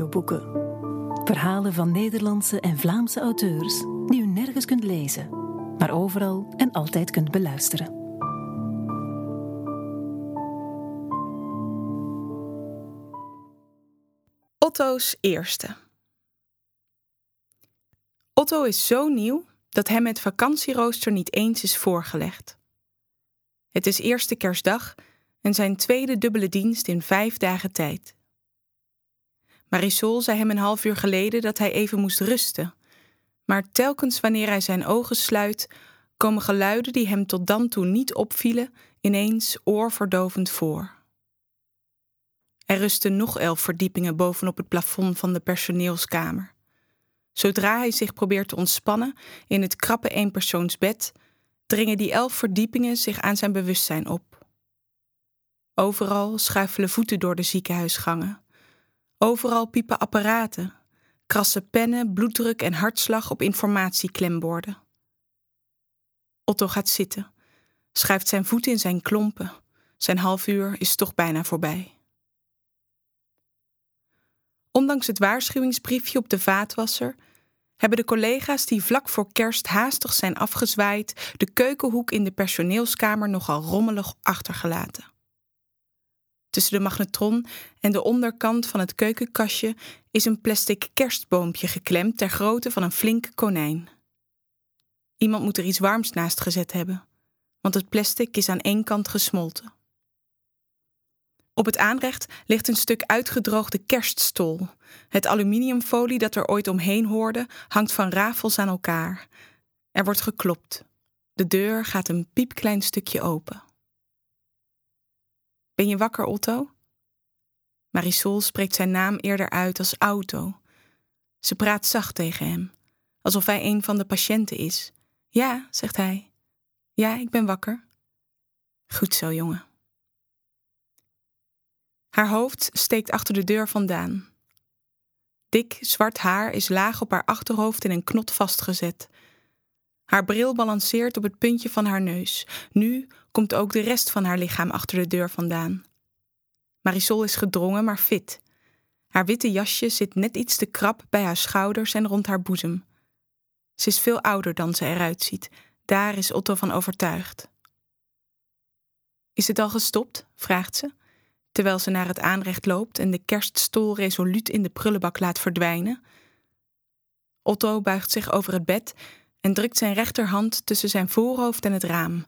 audioboeken. Verhalen van Nederlandse en Vlaamse auteurs die u nergens kunt lezen, maar overal en altijd kunt beluisteren. Otto's eerste. Otto is zo nieuw dat hem het vakantierooster niet eens is voorgelegd. Het is eerste kerstdag en zijn tweede dubbele dienst in vijf dagen tijd. Marisol zei hem een half uur geleden dat hij even moest rusten, maar telkens wanneer hij zijn ogen sluit, komen geluiden die hem tot dan toe niet opvielen ineens oorverdovend voor. Er rusten nog elf verdiepingen bovenop het plafond van de personeelskamer. Zodra hij zich probeert te ontspannen in het krappe eenpersoonsbed, dringen die elf verdiepingen zich aan zijn bewustzijn op. Overal schuifelen voeten door de ziekenhuisgangen. Overal piepen apparaten, krassen pennen, bloeddruk en hartslag op informatieklemboorden. Otto gaat zitten, schuift zijn voeten in zijn klompen. Zijn half uur is toch bijna voorbij. Ondanks het waarschuwingsbriefje op de vaatwasser hebben de collega's die vlak voor kerst haastig zijn afgezwaaid de keukenhoek in de personeelskamer nogal rommelig achtergelaten. Tussen de magnetron en de onderkant van het keukenkastje is een plastic kerstboompje geklemd ter grootte van een flink konijn. Iemand moet er iets warms naast gezet hebben, want het plastic is aan één kant gesmolten. Op het aanrecht ligt een stuk uitgedroogde kerststol. Het aluminiumfolie dat er ooit omheen hoorde hangt van rafels aan elkaar. Er wordt geklopt. De deur gaat een piepklein stukje open. Ben je wakker, Otto? Marisol spreekt zijn naam eerder uit als auto. Ze praat zacht tegen hem, alsof hij een van de patiënten is. Ja, zegt hij. Ja, ik ben wakker. Goed zo, jongen. Haar hoofd steekt achter de deur vandaan. Dik, zwart haar is laag op haar achterhoofd in een knot vastgezet. Haar bril balanceert op het puntje van haar neus. Nu komt ook de rest van haar lichaam achter de deur vandaan. Marisol is gedrongen, maar fit. Haar witte jasje zit net iets te krap bij haar schouders en rond haar boezem. Ze is veel ouder dan ze eruit ziet. Daar is Otto van overtuigd. Is het al gestopt? vraagt ze terwijl ze naar het aanrecht loopt en de kerststol resoluut in de prullenbak laat verdwijnen. Otto buigt zich over het bed en drukt zijn rechterhand tussen zijn voorhoofd en het raam.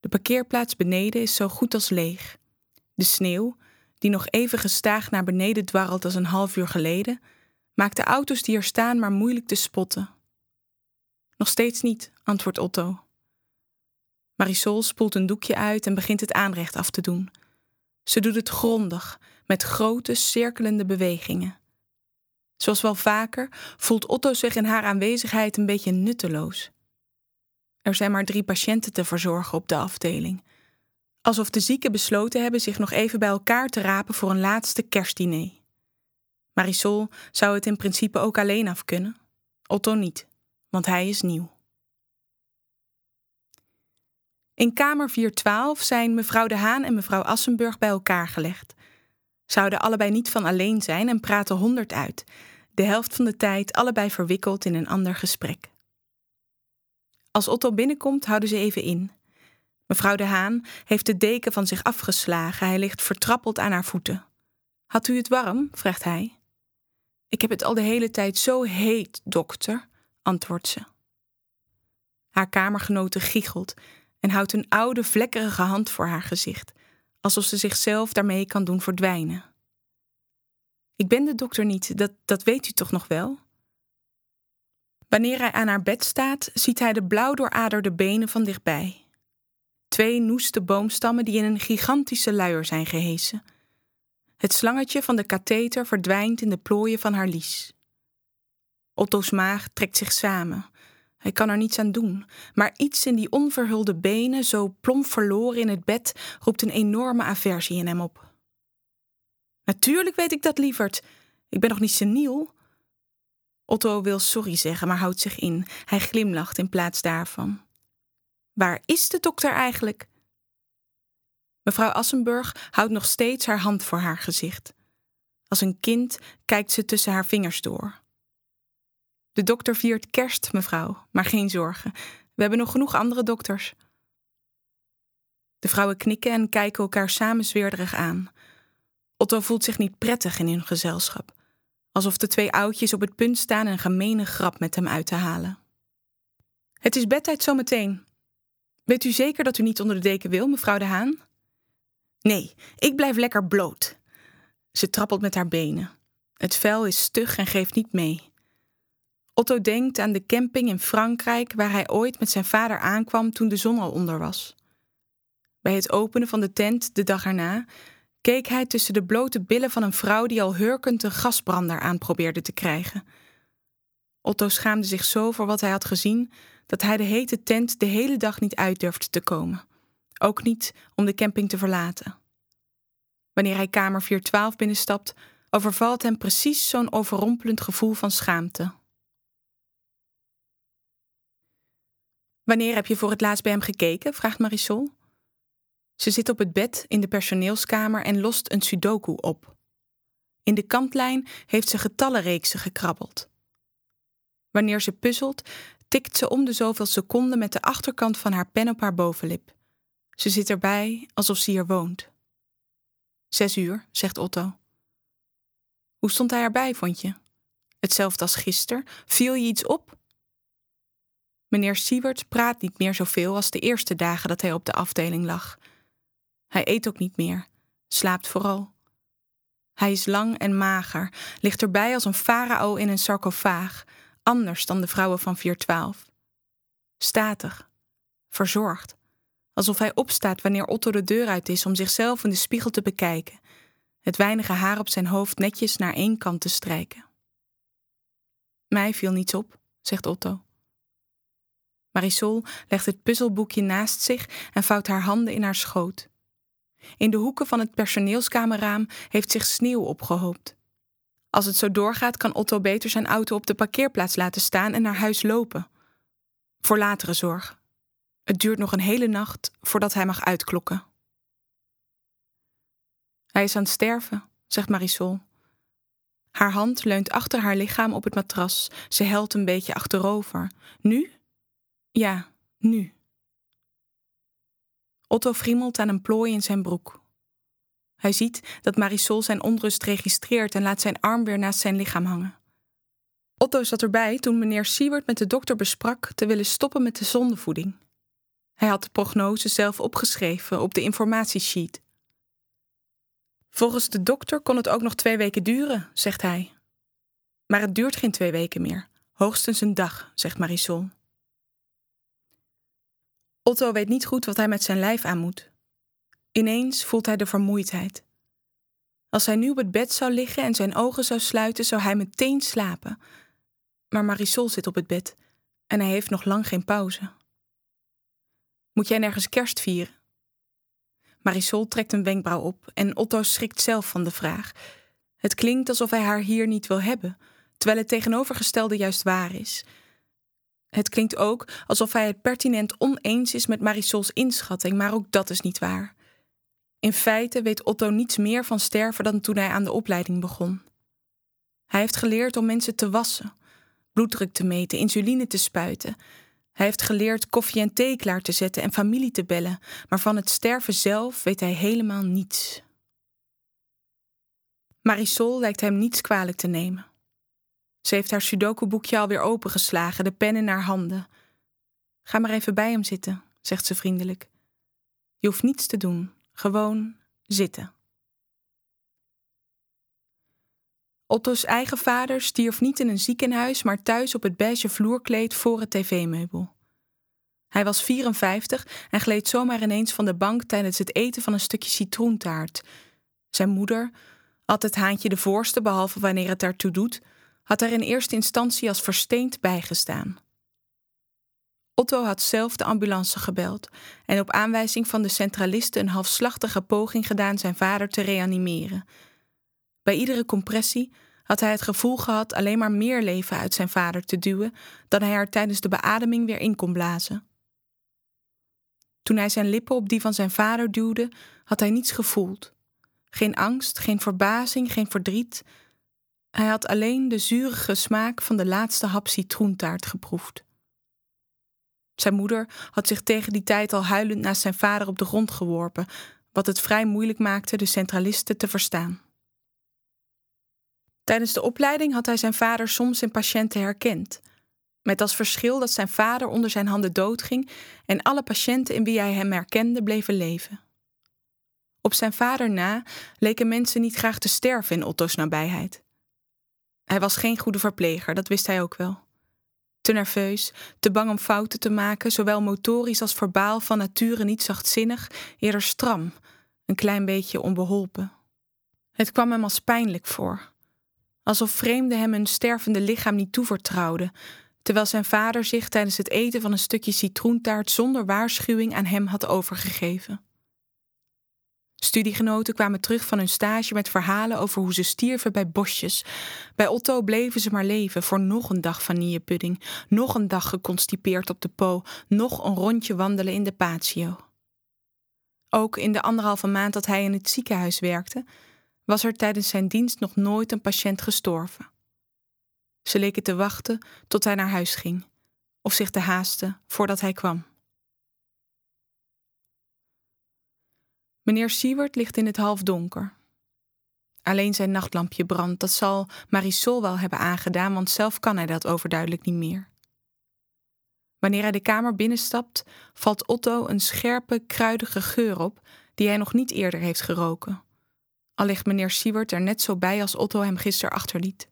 De parkeerplaats beneden is zo goed als leeg. De sneeuw, die nog even gestaag naar beneden dwarrelt als een half uur geleden, maakt de auto's die er staan maar moeilijk te spotten. Nog steeds niet, antwoordt Otto. Marisol spoelt een doekje uit en begint het aanrecht af te doen. Ze doet het grondig, met grote, cirkelende bewegingen. Zoals wel vaker voelt Otto zich in haar aanwezigheid een beetje nutteloos. Er zijn maar drie patiënten te verzorgen op de afdeling. Alsof de zieken besloten hebben zich nog even bij elkaar te rapen voor een laatste kerstdiner. Marisol zou het in principe ook alleen af kunnen. Otto niet, want hij is nieuw. In kamer 412 zijn mevrouw De Haan en mevrouw Assenburg bij elkaar gelegd. Zouden allebei niet van alleen zijn en praten honderd uit, de helft van de tijd allebei verwikkeld in een ander gesprek. Als Otto binnenkomt, houden ze even in. Mevrouw De Haan heeft de deken van zich afgeslagen, hij ligt vertrappeld aan haar voeten. Had u het warm? vraagt hij. Ik heb het al de hele tijd zo heet, dokter, antwoordt ze. Haar kamergenote giechelt en houdt een oude, vlekkerige hand voor haar gezicht, alsof ze zichzelf daarmee kan doen verdwijnen. Ik ben de dokter niet, dat, dat weet u toch nog wel? Wanneer hij aan haar bed staat, ziet hij de blauw dooraderde benen van dichtbij. Twee noeste boomstammen die in een gigantische luier zijn gehesen. Het slangetje van de katheter verdwijnt in de plooien van haar lies. Otto's maag trekt zich samen. Hij kan er niets aan doen, maar iets in die onverhulde benen, zo plomp verloren in het bed, roept een enorme aversie in hem op. Natuurlijk weet ik dat, lieverd. Ik ben nog niet seniel. Otto wil sorry zeggen, maar houdt zich in. Hij glimlacht in plaats daarvan. Waar is de dokter eigenlijk? Mevrouw Assenburg houdt nog steeds haar hand voor haar gezicht. Als een kind kijkt ze tussen haar vingers door. De dokter viert kerst, mevrouw, maar geen zorgen. We hebben nog genoeg andere dokters. De vrouwen knikken en kijken elkaar samen zweerderig aan. Otto voelt zich niet prettig in hun gezelschap, alsof de twee oudjes op het punt staan een gemene grap met hem uit te halen. Het is bedtijd zometeen. Weet u zeker dat u niet onder de deken wil, mevrouw de Haan? Nee, ik blijf lekker bloot. Ze trappelt met haar benen. Het vel is stug en geeft niet mee. Otto denkt aan de camping in Frankrijk waar hij ooit met zijn vader aankwam toen de zon al onder was. Bij het openen van de tent de dag erna keek hij tussen de blote billen van een vrouw die al hurkend een gasbrander aan probeerde te krijgen. Otto schaamde zich zo voor wat hij had gezien dat hij de hete tent de hele dag niet uit durfde te komen, ook niet om de camping te verlaten. Wanneer hij kamer 412 binnenstapt, overvalt hem precies zo'n overrompelend gevoel van schaamte. Wanneer heb je voor het laatst bij hem gekeken? vraagt Marisol. Ze zit op het bed in de personeelskamer en lost een sudoku op. In de kantlijn heeft ze getallenreeksen gekrabbeld. Wanneer ze puzzelt, tikt ze om de zoveel seconden met de achterkant van haar pen op haar bovenlip. Ze zit erbij alsof ze hier woont. Zes uur, zegt Otto. Hoe stond hij erbij, vond je? Hetzelfde als gisteren. Viel je iets op? Meneer Siewert praat niet meer zoveel als de eerste dagen dat hij op de afdeling lag. Hij eet ook niet meer, slaapt vooral. Hij is lang en mager, ligt erbij als een farao in een sarcofaag, anders dan de vrouwen van 412. Statig, verzorgd, alsof hij opstaat wanneer Otto de deur uit is om zichzelf in de spiegel te bekijken, het weinige haar op zijn hoofd netjes naar één kant te strijken. Mij viel niets op, zegt Otto. Marisol legt het puzzelboekje naast zich en vouwt haar handen in haar schoot. In de hoeken van het personeelskamerraam heeft zich sneeuw opgehoopt. Als het zo doorgaat, kan Otto beter zijn auto op de parkeerplaats laten staan en naar huis lopen. Voor latere zorg. Het duurt nog een hele nacht voordat hij mag uitklokken. Hij is aan het sterven, zegt Marisol. Haar hand leunt achter haar lichaam op het matras. Ze helt een beetje achterover. Nu? Ja, nu. Otto friemelt aan een plooi in zijn broek. Hij ziet dat Marisol zijn onrust registreert en laat zijn arm weer naast zijn lichaam hangen. Otto zat erbij toen meneer Siewert met de dokter besprak te willen stoppen met de zondevoeding. Hij had de prognose zelf opgeschreven op de informatiesheet. Volgens de dokter kon het ook nog twee weken duren, zegt hij. Maar het duurt geen twee weken meer, hoogstens een dag, zegt Marisol. Otto weet niet goed wat hij met zijn lijf aan moet. Ineens voelt hij de vermoeidheid. Als hij nu op het bed zou liggen en zijn ogen zou sluiten, zou hij meteen slapen. Maar Marisol zit op het bed en hij heeft nog lang geen pauze. Moet jij nergens kerst vieren? Marisol trekt een wenkbrauw op en Otto schrikt zelf van de vraag. Het klinkt alsof hij haar hier niet wil hebben, terwijl het tegenovergestelde juist waar is. Het klinkt ook alsof hij het pertinent oneens is met Marisols inschatting, maar ook dat is niet waar. In feite weet Otto niets meer van sterven dan toen hij aan de opleiding begon. Hij heeft geleerd om mensen te wassen, bloeddruk te meten, insuline te spuiten. Hij heeft geleerd koffie en thee klaar te zetten en familie te bellen, maar van het sterven zelf weet hij helemaal niets. Marisol lijkt hem niets kwalijk te nemen. Ze heeft haar sudoku-boekje alweer opengeslagen, de pen in haar handen. Ga maar even bij hem zitten, zegt ze vriendelijk. Je hoeft niets te doen, gewoon zitten. Otto's eigen vader stierf niet in een ziekenhuis, maar thuis op het beige vloerkleed voor het tv-meubel. Hij was 54 en gleed zomaar ineens van de bank tijdens het eten van een stukje citroentaart. Zijn moeder, altijd haantje de voorste, behalve wanneer het daartoe doet, had er in eerste instantie als versteend bijgestaan. Otto had zelf de ambulance gebeld en op aanwijzing van de centralisten een halfslachtige poging gedaan zijn vader te reanimeren. Bij iedere compressie had hij het gevoel gehad alleen maar meer leven uit zijn vader te duwen dan hij er tijdens de beademing weer in kon blazen. Toen hij zijn lippen op die van zijn vader duwde, had hij niets gevoeld. Geen angst, geen verbazing, geen verdriet. Hij had alleen de zurige smaak van de laatste hap citroentaart geproefd. Zijn moeder had zich tegen die tijd al huilend naast zijn vader op de grond geworpen, wat het vrij moeilijk maakte de centralisten te verstaan. Tijdens de opleiding had hij zijn vader soms in patiënten herkend, met als verschil dat zijn vader onder zijn handen doodging en alle patiënten in wie hij hem herkende bleven leven. Op zijn vader na leken mensen niet graag te sterven in Otto's nabijheid. Hij was geen goede verpleger, dat wist hij ook wel. Te nerveus, te bang om fouten te maken, zowel motorisch als verbaal van nature niet zachtzinnig, eerder stram, een klein beetje onbeholpen. Het kwam hem als pijnlijk voor, alsof vreemden hem hun stervende lichaam niet toevertrouwden, terwijl zijn vader zich tijdens het eten van een stukje citroentaart zonder waarschuwing aan hem had overgegeven. Studiegenoten kwamen terug van hun stage met verhalen over hoe ze stierven bij bosjes. Bij Otto bleven ze maar leven voor nog een dag vanillepudding, nog een dag geconstipeerd op de po, nog een rondje wandelen in de patio. Ook in de anderhalve maand dat hij in het ziekenhuis werkte, was er tijdens zijn dienst nog nooit een patiënt gestorven. Ze leken te wachten tot hij naar huis ging, of zich te haasten voordat hij kwam. Meneer Siewert ligt in het halfdonker. Alleen zijn nachtlampje brandt. Dat zal Marisol wel hebben aangedaan, want zelf kan hij dat overduidelijk niet meer. Wanneer hij de kamer binnenstapt, valt Otto een scherpe, kruidige geur op die hij nog niet eerder heeft geroken. Al ligt meneer Siewert er net zo bij als Otto hem gisteren achterliet.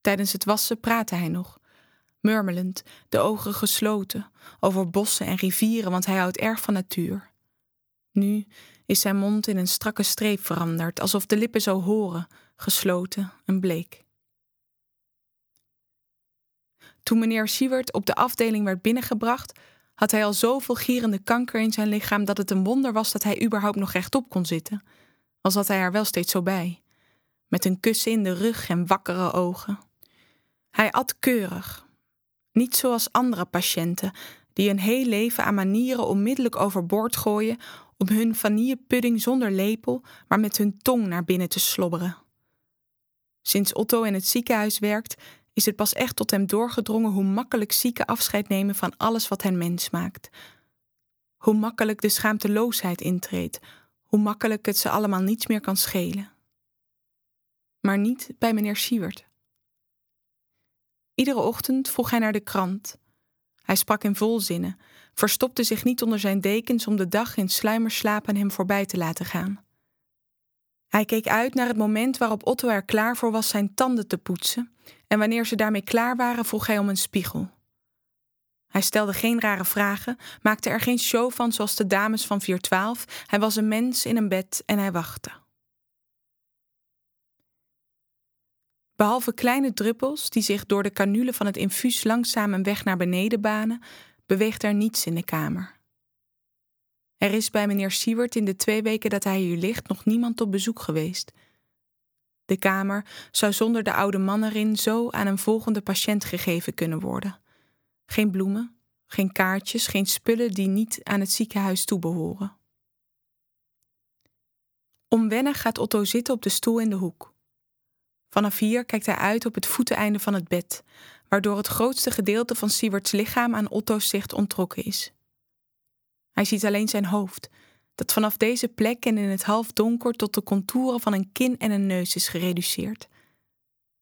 Tijdens het wassen praatte hij nog, murmelend, de ogen gesloten, over bossen en rivieren, want hij houdt erg van natuur. Nu is zijn mond in een strakke streep veranderd, alsof de lippen zo horen, gesloten en bleek. Toen meneer Siewert op de afdeling werd binnengebracht, had hij al zoveel gierende kanker in zijn lichaam dat het een wonder was dat hij überhaupt nog rechtop kon zitten, al zat hij er wel steeds zo bij, met een kussen in de rug en wakkere ogen. Hij at keurig, niet zoals andere patiënten, die een heel leven aan manieren onmiddellijk overboord gooien om hun vanillepudding zonder lepel, maar met hun tong naar binnen te slobberen. Sinds Otto in het ziekenhuis werkt, is het pas echt tot hem doorgedrongen hoe makkelijk zieken afscheid nemen van alles wat hen mens maakt. Hoe makkelijk de schaamteloosheid intreedt, hoe makkelijk het ze allemaal niets meer kan schelen. Maar niet bij meneer Siewert. Iedere ochtend vroeg hij naar de krant. Hij sprak in volzinnen, verstopte zich niet onder zijn dekens om de dag in sluimerslaap aan hem voorbij te laten gaan. Hij keek uit naar het moment waarop Otto er klaar voor was zijn tanden te poetsen, en wanneer ze daarmee klaar waren, vroeg hij om een spiegel. Hij stelde geen rare vragen, maakte er geen show van zoals de dames van 412. Hij was een mens in een bed en hij wachtte. Behalve kleine druppels die zich door de canule van het infuus langzaam een weg naar beneden banen, beweegt er niets in de kamer. Er is bij meneer Siewert in de twee weken dat hij hier ligt nog niemand op bezoek geweest. De kamer zou zonder de oude man erin zo aan een volgende patiënt gegeven kunnen worden. Geen bloemen, geen kaartjes, geen spullen die niet aan het ziekenhuis toebehoren. Omwennig gaat Otto zitten op de stoel in de hoek. Vanaf hier kijkt hij uit op het voeteneinde van het bed, waardoor het grootste gedeelte van Siewerts lichaam aan Otto's zicht ontrokken is. Hij ziet alleen zijn hoofd, dat vanaf deze plek en in het halfdonker tot de contouren van een kin en een neus is gereduceerd.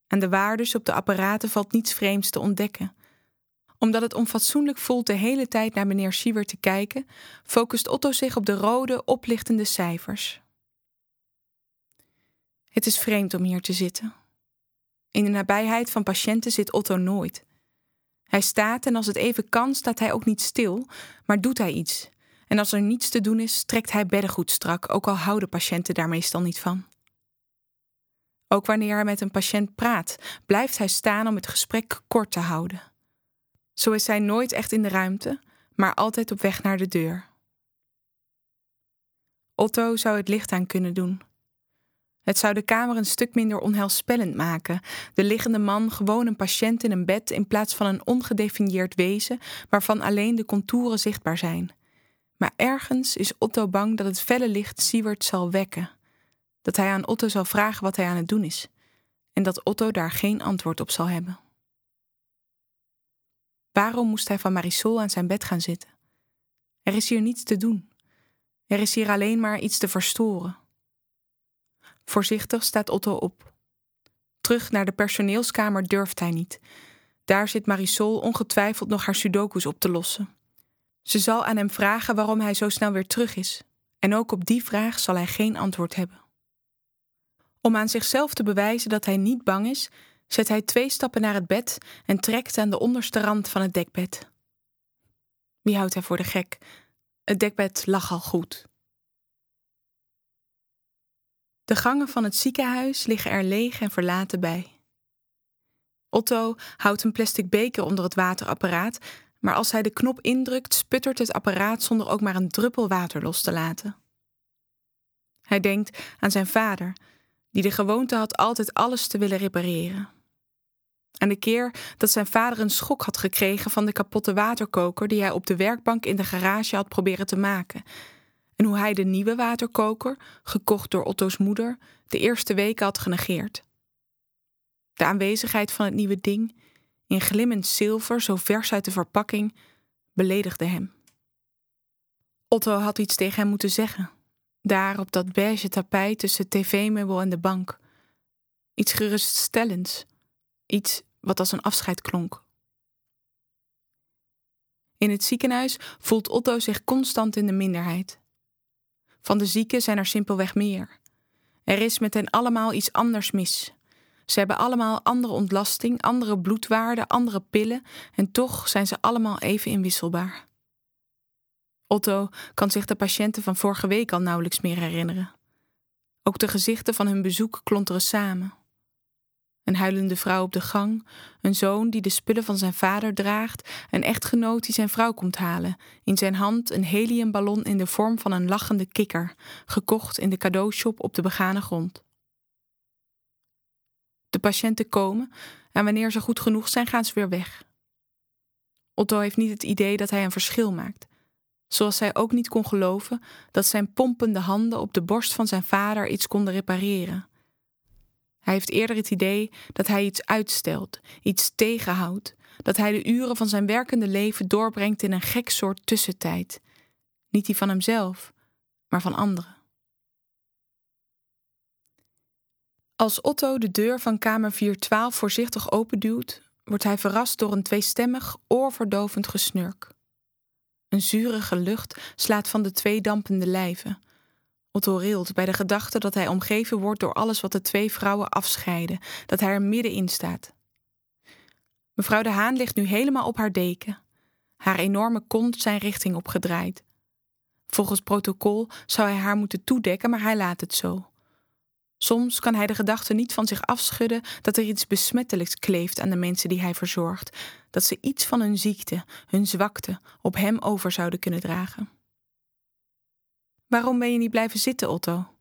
Aan de waardes op de apparaten valt niets vreemds te ontdekken. Omdat het onfatsoenlijk voelt de hele tijd naar meneer Siewert te kijken, focust Otto zich op de rode, oplichtende cijfers. Het is vreemd om hier te zitten. In de nabijheid van patiënten zit Otto nooit. Hij staat en als het even kan, staat hij ook niet stil, maar doet hij iets. En als er niets te doen is, trekt hij beddengoed strak, ook al houden patiënten daar meestal niet van. Ook wanneer hij met een patiënt praat, blijft hij staan om het gesprek kort te houden. Zo is hij nooit echt in de ruimte, maar altijd op weg naar de deur. Otto zou het licht aan kunnen doen. Het zou de kamer een stuk minder onheilspellend maken. De liggende man gewoon een patiënt in een bed in plaats van een ongedefinieerd wezen waarvan alleen de contouren zichtbaar zijn. Maar ergens is Otto bang dat het felle licht Siewert zal wekken. Dat hij aan Otto zal vragen wat hij aan het doen is. En dat Otto daar geen antwoord op zal hebben. Waarom moest hij van Marisol aan zijn bed gaan zitten? Er is hier niets te doen. Er is hier alleen maar iets te verstoren. Voorzichtig staat Otto op. Terug naar de personeelskamer durft hij niet. Daar zit Marisol ongetwijfeld nog haar sudokus op te lossen. Ze zal aan hem vragen waarom hij zo snel weer terug is. En ook op die vraag zal hij geen antwoord hebben. Om aan zichzelf te bewijzen dat hij niet bang is, zet hij twee stappen naar het bed en trekt aan de onderste rand van het dekbed. Wie houdt hij voor de gek? Het dekbed lag al goed. De gangen van het ziekenhuis liggen er leeg en verlaten bij. Otto houdt een plastic beker onder het waterapparaat, maar als hij de knop indrukt, sputtert het apparaat zonder ook maar een druppel water los te laten. Hij denkt aan zijn vader, die de gewoonte had altijd alles te willen repareren. Aan de keer dat zijn vader een schok had gekregen van de kapotte waterkoker die hij op de werkbank in de garage had proberen te maken. En hoe hij de nieuwe waterkoker, gekocht door Otto's moeder, de eerste weken had genegeerd. De aanwezigheid van het nieuwe ding, in glimmend zilver, zo vers uit de verpakking, beledigde hem. Otto had iets tegen hem moeten zeggen. Daar op dat beige tapijt tussen het tv-meubel en de bank. Iets geruststellends. Iets wat als een afscheid klonk. In het ziekenhuis voelt Otto zich constant in de minderheid. Van de zieken zijn er simpelweg meer. Er is met hen allemaal iets anders mis. Ze hebben allemaal andere ontlasting, andere bloedwaarden, andere pillen en toch zijn ze allemaal even inwisselbaar. Otto kan zich de patiënten van vorige week al nauwelijks meer herinneren. Ook de gezichten van hun bezoek klonteren samen. Een huilende vrouw op de gang, een zoon die de spullen van zijn vader draagt, een echtgenoot die zijn vrouw komt halen, in zijn hand een heliumballon in de vorm van een lachende kikker, gekocht in de cadeaushop op de begane grond. De patiënten komen en wanneer ze goed genoeg zijn, gaan ze weer weg. Otto heeft niet het idee dat hij een verschil maakt, zoals hij ook niet kon geloven dat zijn pompende handen op de borst van zijn vader iets konden repareren. Hij heeft eerder het idee dat hij iets uitstelt, iets tegenhoudt, dat hij de uren van zijn werkende leven doorbrengt in een gek soort tussentijd. Niet die van hemzelf, maar van anderen. Als Otto de deur van kamer 412 voorzichtig openduwt, wordt hij verrast door een tweestemmig, oorverdovend gesnurk. Een zurige lucht slaat van de twee dampende lijven. Otto rilt bij de gedachte dat hij omgeven wordt door alles wat de twee vrouwen afscheiden, dat hij er middenin staat. Mevrouw de Haan ligt nu helemaal op haar deken. Haar enorme kont zijn richting opgedraaid. Volgens protocol zou hij haar moeten toedekken, maar hij laat het zo. Soms kan hij de gedachte niet van zich afschudden dat er iets besmettelijks kleeft aan de mensen die hij verzorgt, dat ze iets van hun ziekte, hun zwakte op hem over zouden kunnen dragen. Waarom ben je niet blijven zitten, Otto?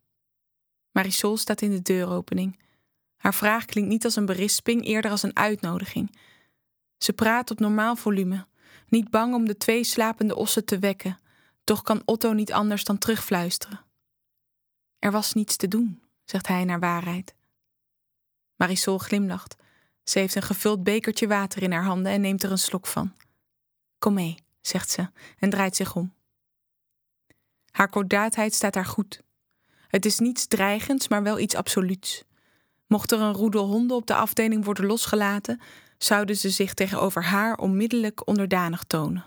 Marisol staat in de deuropening. Haar vraag klinkt niet als een berisping, eerder als een uitnodiging. Ze praat op normaal volume, niet bang om de twee slapende ossen te wekken, toch kan Otto niet anders dan terugfluisteren. Er was niets te doen, zegt hij naar waarheid. Marisol glimlacht. Ze heeft een gevuld bekertje water in haar handen en neemt er een slok van. Kom mee, zegt ze en draait zich om. Haar kordaatheid staat haar goed. Het is niets dreigends, maar wel iets absoluuts. Mocht er een roedel honden op de afdeling worden losgelaten, zouden ze zich tegenover haar onmiddellijk onderdanig tonen.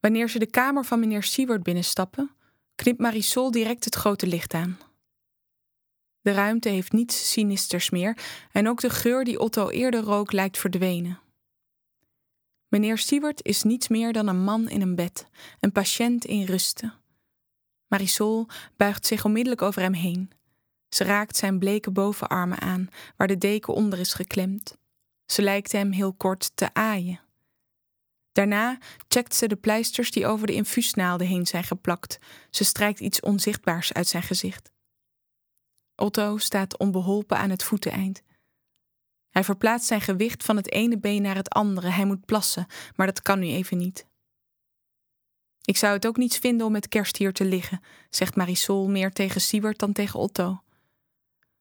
Wanneer ze de kamer van meneer Seward binnenstappen, knipt Marisol direct het grote licht aan. De ruimte heeft niets sinisters meer en ook de geur die Otto eerder rook lijkt verdwenen. Meneer Stewart is niets meer dan een man in een bed, een patiënt in rusten. Marisol buigt zich onmiddellijk over hem heen. Ze raakt zijn bleke bovenarmen aan, waar de deken onder is geklemd. Ze lijkt hem heel kort te aaien. Daarna checkt ze de pleisters die over de infuusnaalden heen zijn geplakt. Ze strijkt iets onzichtbaars uit zijn gezicht. Otto staat onbeholpen aan het voeteneind. Hij verplaatst zijn gewicht van het ene been naar het andere. Hij moet plassen, maar dat kan nu even niet. Ik zou het ook niets vinden om met kerst hier te liggen, zegt Marisol meer tegen Siewert dan tegen Otto.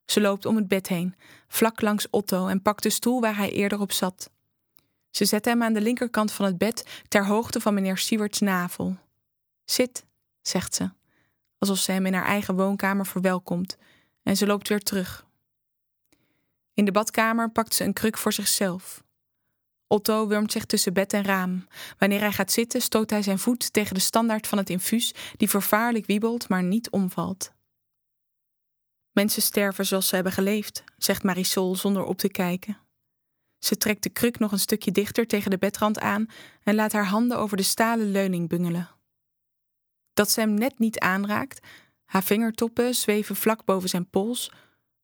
Ze loopt om het bed heen, vlak langs Otto en pakt de stoel waar hij eerder op zat. Ze zet hem aan de linkerkant van het bed ter hoogte van meneer Siewerts navel. Zit, zegt ze, alsof ze hem in haar eigen woonkamer verwelkomt, en ze loopt weer terug. In de badkamer pakt ze een kruk voor zichzelf. Otto wurmt zich tussen bed en raam. Wanneer hij gaat zitten, stoot hij zijn voet tegen de standaard van het infuus, die vervaarlijk wiebelt, maar niet omvalt. Mensen sterven zoals ze hebben geleefd, zegt Marisol zonder op te kijken. Ze trekt de kruk nog een stukje dichter tegen de bedrand aan en laat haar handen over de stalen leuning bungelen. Dat ze hem net niet aanraakt, haar vingertoppen zweven vlak boven zijn pols,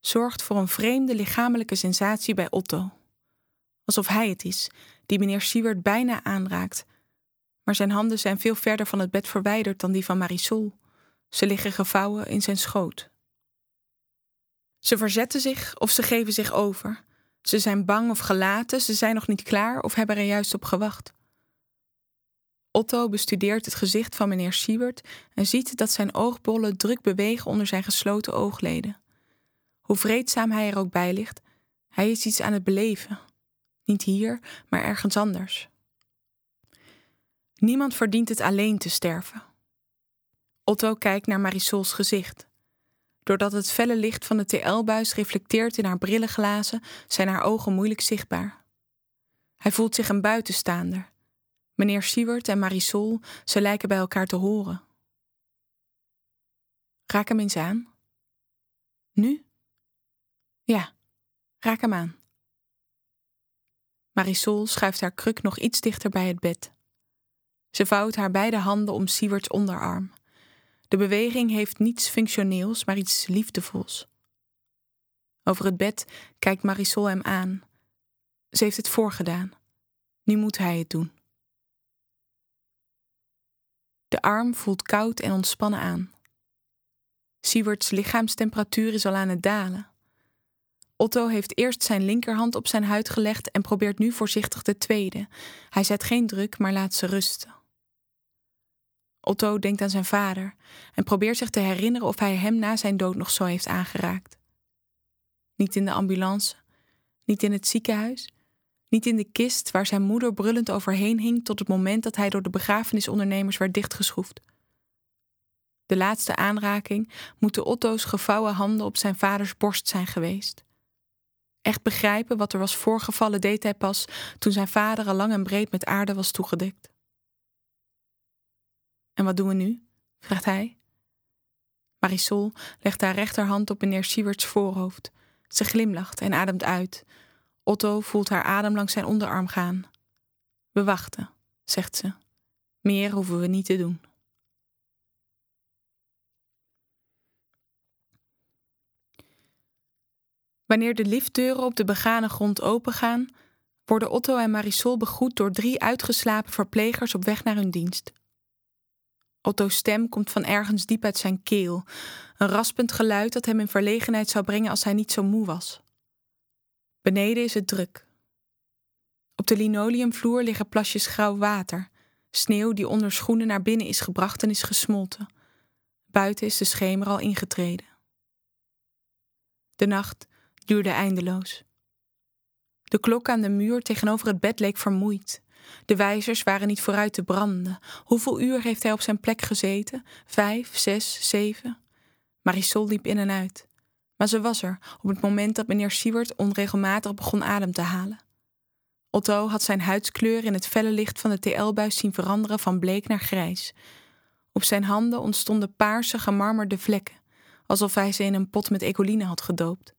zorgt voor een vreemde lichamelijke sensatie bij Otto. Alsof hij het is die meneer Siewert bijna aanraakt. Maar zijn handen zijn veel verder van het bed verwijderd dan die van Marisol. Ze liggen gevouwen in zijn schoot. Ze verzetten zich of ze geven zich over. Ze zijn bang of gelaten, ze zijn nog niet klaar of hebben er juist op gewacht. Otto bestudeert het gezicht van meneer Siewert en ziet dat zijn oogbollen druk bewegen onder zijn gesloten oogleden. Hoe vreedzaam hij er ook bij ligt, hij is iets aan het beleven. Niet hier, maar ergens anders. Niemand verdient het alleen te sterven. Otto kijkt naar Marisols gezicht. Doordat het felle licht van de TL-buis reflecteert in haar brillenglazen, zijn haar ogen moeilijk zichtbaar. Hij voelt zich een buitenstaander. Meneer Siewert en Marisol, ze lijken bij elkaar te horen. Raak hem eens aan. Nu? Ja, raak hem aan. Marisol schuift haar kruk nog iets dichter bij het bed. Ze vouwt haar beide handen om Siewerts onderarm. De beweging heeft niets functioneels, maar iets liefdevols. Over het bed kijkt Marisol hem aan. Ze heeft het voorgedaan. Nu moet hij het doen. De arm voelt koud en ontspannen aan. Siewerts lichaamstemperatuur is al aan het dalen. Otto heeft eerst zijn linkerhand op zijn huid gelegd en probeert nu voorzichtig de tweede. Hij zet geen druk, maar laat ze rusten. Otto denkt aan zijn vader en probeert zich te herinneren of hij hem na zijn dood nog zo heeft aangeraakt. Niet in de ambulance, niet in het ziekenhuis, niet in de kist waar zijn moeder brullend overheen hing tot het moment dat hij door de begrafenisondernemers werd dichtgeschroefd. De laatste aanraking moeten Otto's gevouwen handen op zijn vaders borst zijn geweest. Echt begrijpen wat er was voorgevallen deed hij pas toen zijn vader al lang en breed met aarde was toegedekt. En wat doen we nu? vraagt hij. Marisol legt haar rechterhand op meneer Siewerts voorhoofd. Ze glimlacht en ademt uit. Otto voelt haar adem langs zijn onderarm gaan. We wachten, zegt ze. Meer hoeven we niet te doen. Wanneer de liftdeuren op de begane grond opengaan, worden Otto en Marisol begroet door drie uitgeslapen verplegers op weg naar hun dienst. Otto's stem komt van ergens diep uit zijn keel, een raspend geluid dat hem in verlegenheid zou brengen als hij niet zo moe was. Beneden is het druk. Op de linoleumvloer liggen plasjes grauw water, sneeuw die onder schoenen naar binnen is gebracht en is gesmolten. Buiten is de schemer al ingetreden. De nacht duurde eindeloos. De klok aan de muur tegenover het bed leek vermoeid. De wijzers waren niet vooruit te branden. Hoeveel uur heeft hij op zijn plek gezeten? Vijf, zes, zeven? Marisol liep in en uit. Maar ze was er op het moment dat meneer Siewert onregelmatig begon adem te halen. Otto had zijn huidskleur in het felle licht van de TL-buis zien veranderen van bleek naar grijs. Op zijn handen ontstonden paarse gemarmerde vlekken, alsof hij ze in een pot met ecoline had gedoopt.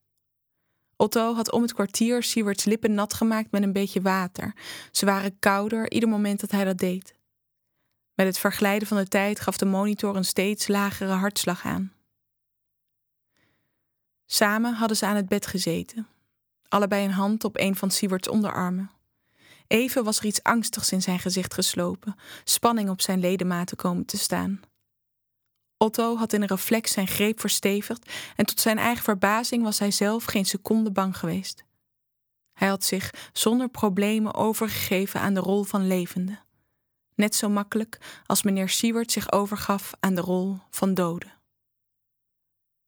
Otto had om het kwartier Siewerts lippen nat gemaakt met een beetje water. Ze waren kouder ieder moment dat hij dat deed. Met het verglijden van de tijd gaf de monitor een steeds lagere hartslag aan. Samen hadden ze aan het bed gezeten, allebei een hand op een van Siewerts onderarmen. Even was er iets angstigs in zijn gezicht geslopen, spanning op zijn ledematen komen te staan. Otto had in een reflex zijn greep verstevigd en tot zijn eigen verbazing was hij zelf geen seconde bang geweest. Hij had zich zonder problemen overgegeven aan de rol van levende. Net zo makkelijk als meneer Siewert zich overgaf aan de rol van dode.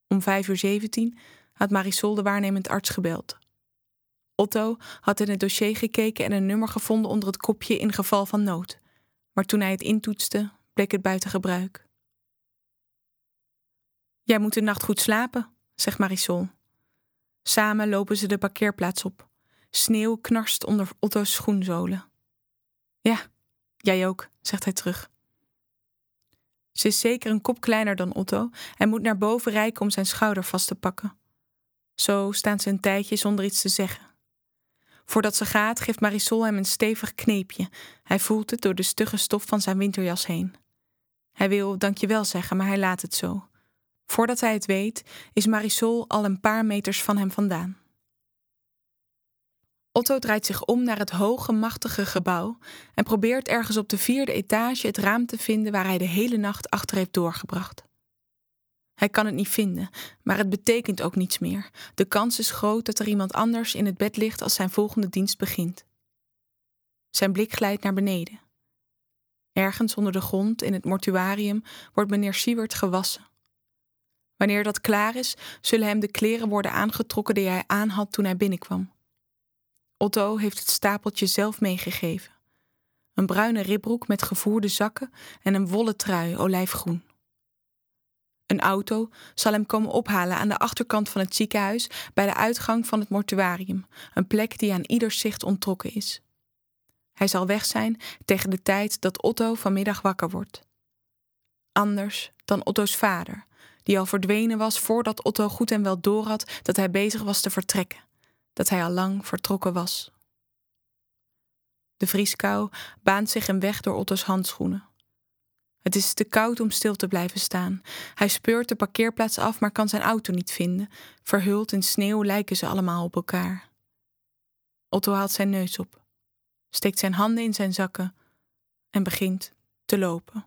Om vijf uur zeventien had Marisol de waarnemend arts gebeld. Otto had in het dossier gekeken en een nummer gevonden onder het kopje in geval van nood. Maar toen hij het intoetste, bleek het buiten gebruik. Jij moet de nacht goed slapen, zegt Marisol. Samen lopen ze de parkeerplaats op. Sneeuw knarst onder Otto's schoenzolen. Ja, jij ook, zegt hij terug. Ze is zeker een kop kleiner dan Otto en moet naar boven reiken om zijn schouder vast te pakken. Zo staan ze een tijdje zonder iets te zeggen. Voordat ze gaat, geeft Marisol hem een stevig kneepje. Hij voelt het door de stugge stof van zijn winterjas heen. Hij wil dankjewel zeggen, maar hij laat het zo. Voordat hij het weet, is Marisol al een paar meters van hem vandaan. Otto draait zich om naar het hoge, machtige gebouw en probeert ergens op de vierde etage het raam te vinden waar hij de hele nacht achter heeft doorgebracht. Hij kan het niet vinden, maar het betekent ook niets meer. De kans is groot dat er iemand anders in het bed ligt als zijn volgende dienst begint. Zijn blik glijdt naar beneden. Ergens onder de grond in het mortuarium wordt meneer Siewert gewassen. Wanneer dat klaar is, zullen hem de kleren worden aangetrokken die hij aan had toen hij binnenkwam. Otto heeft het stapeltje zelf meegegeven. Een bruine ribbroek met gevoerde zakken en een wollen trui olijfgroen. Een auto zal hem komen ophalen aan de achterkant van het ziekenhuis bij de uitgang van het mortuarium, een plek die aan ieder zicht onttrokken is. Hij zal weg zijn tegen de tijd dat Otto vanmiddag wakker wordt. Anders dan Otto's vader, die al verdwenen was voordat Otto goed en wel doorhad dat hij bezig was te vertrekken, dat hij al lang vertrokken was. De vrieskou baant zich een weg door Otto's handschoenen. Het is te koud om stil te blijven staan. Hij speurt de parkeerplaats af, maar kan zijn auto niet vinden. Verhuld in sneeuw lijken ze allemaal op elkaar. Otto haalt zijn neus op, steekt zijn handen in zijn zakken en begint te lopen.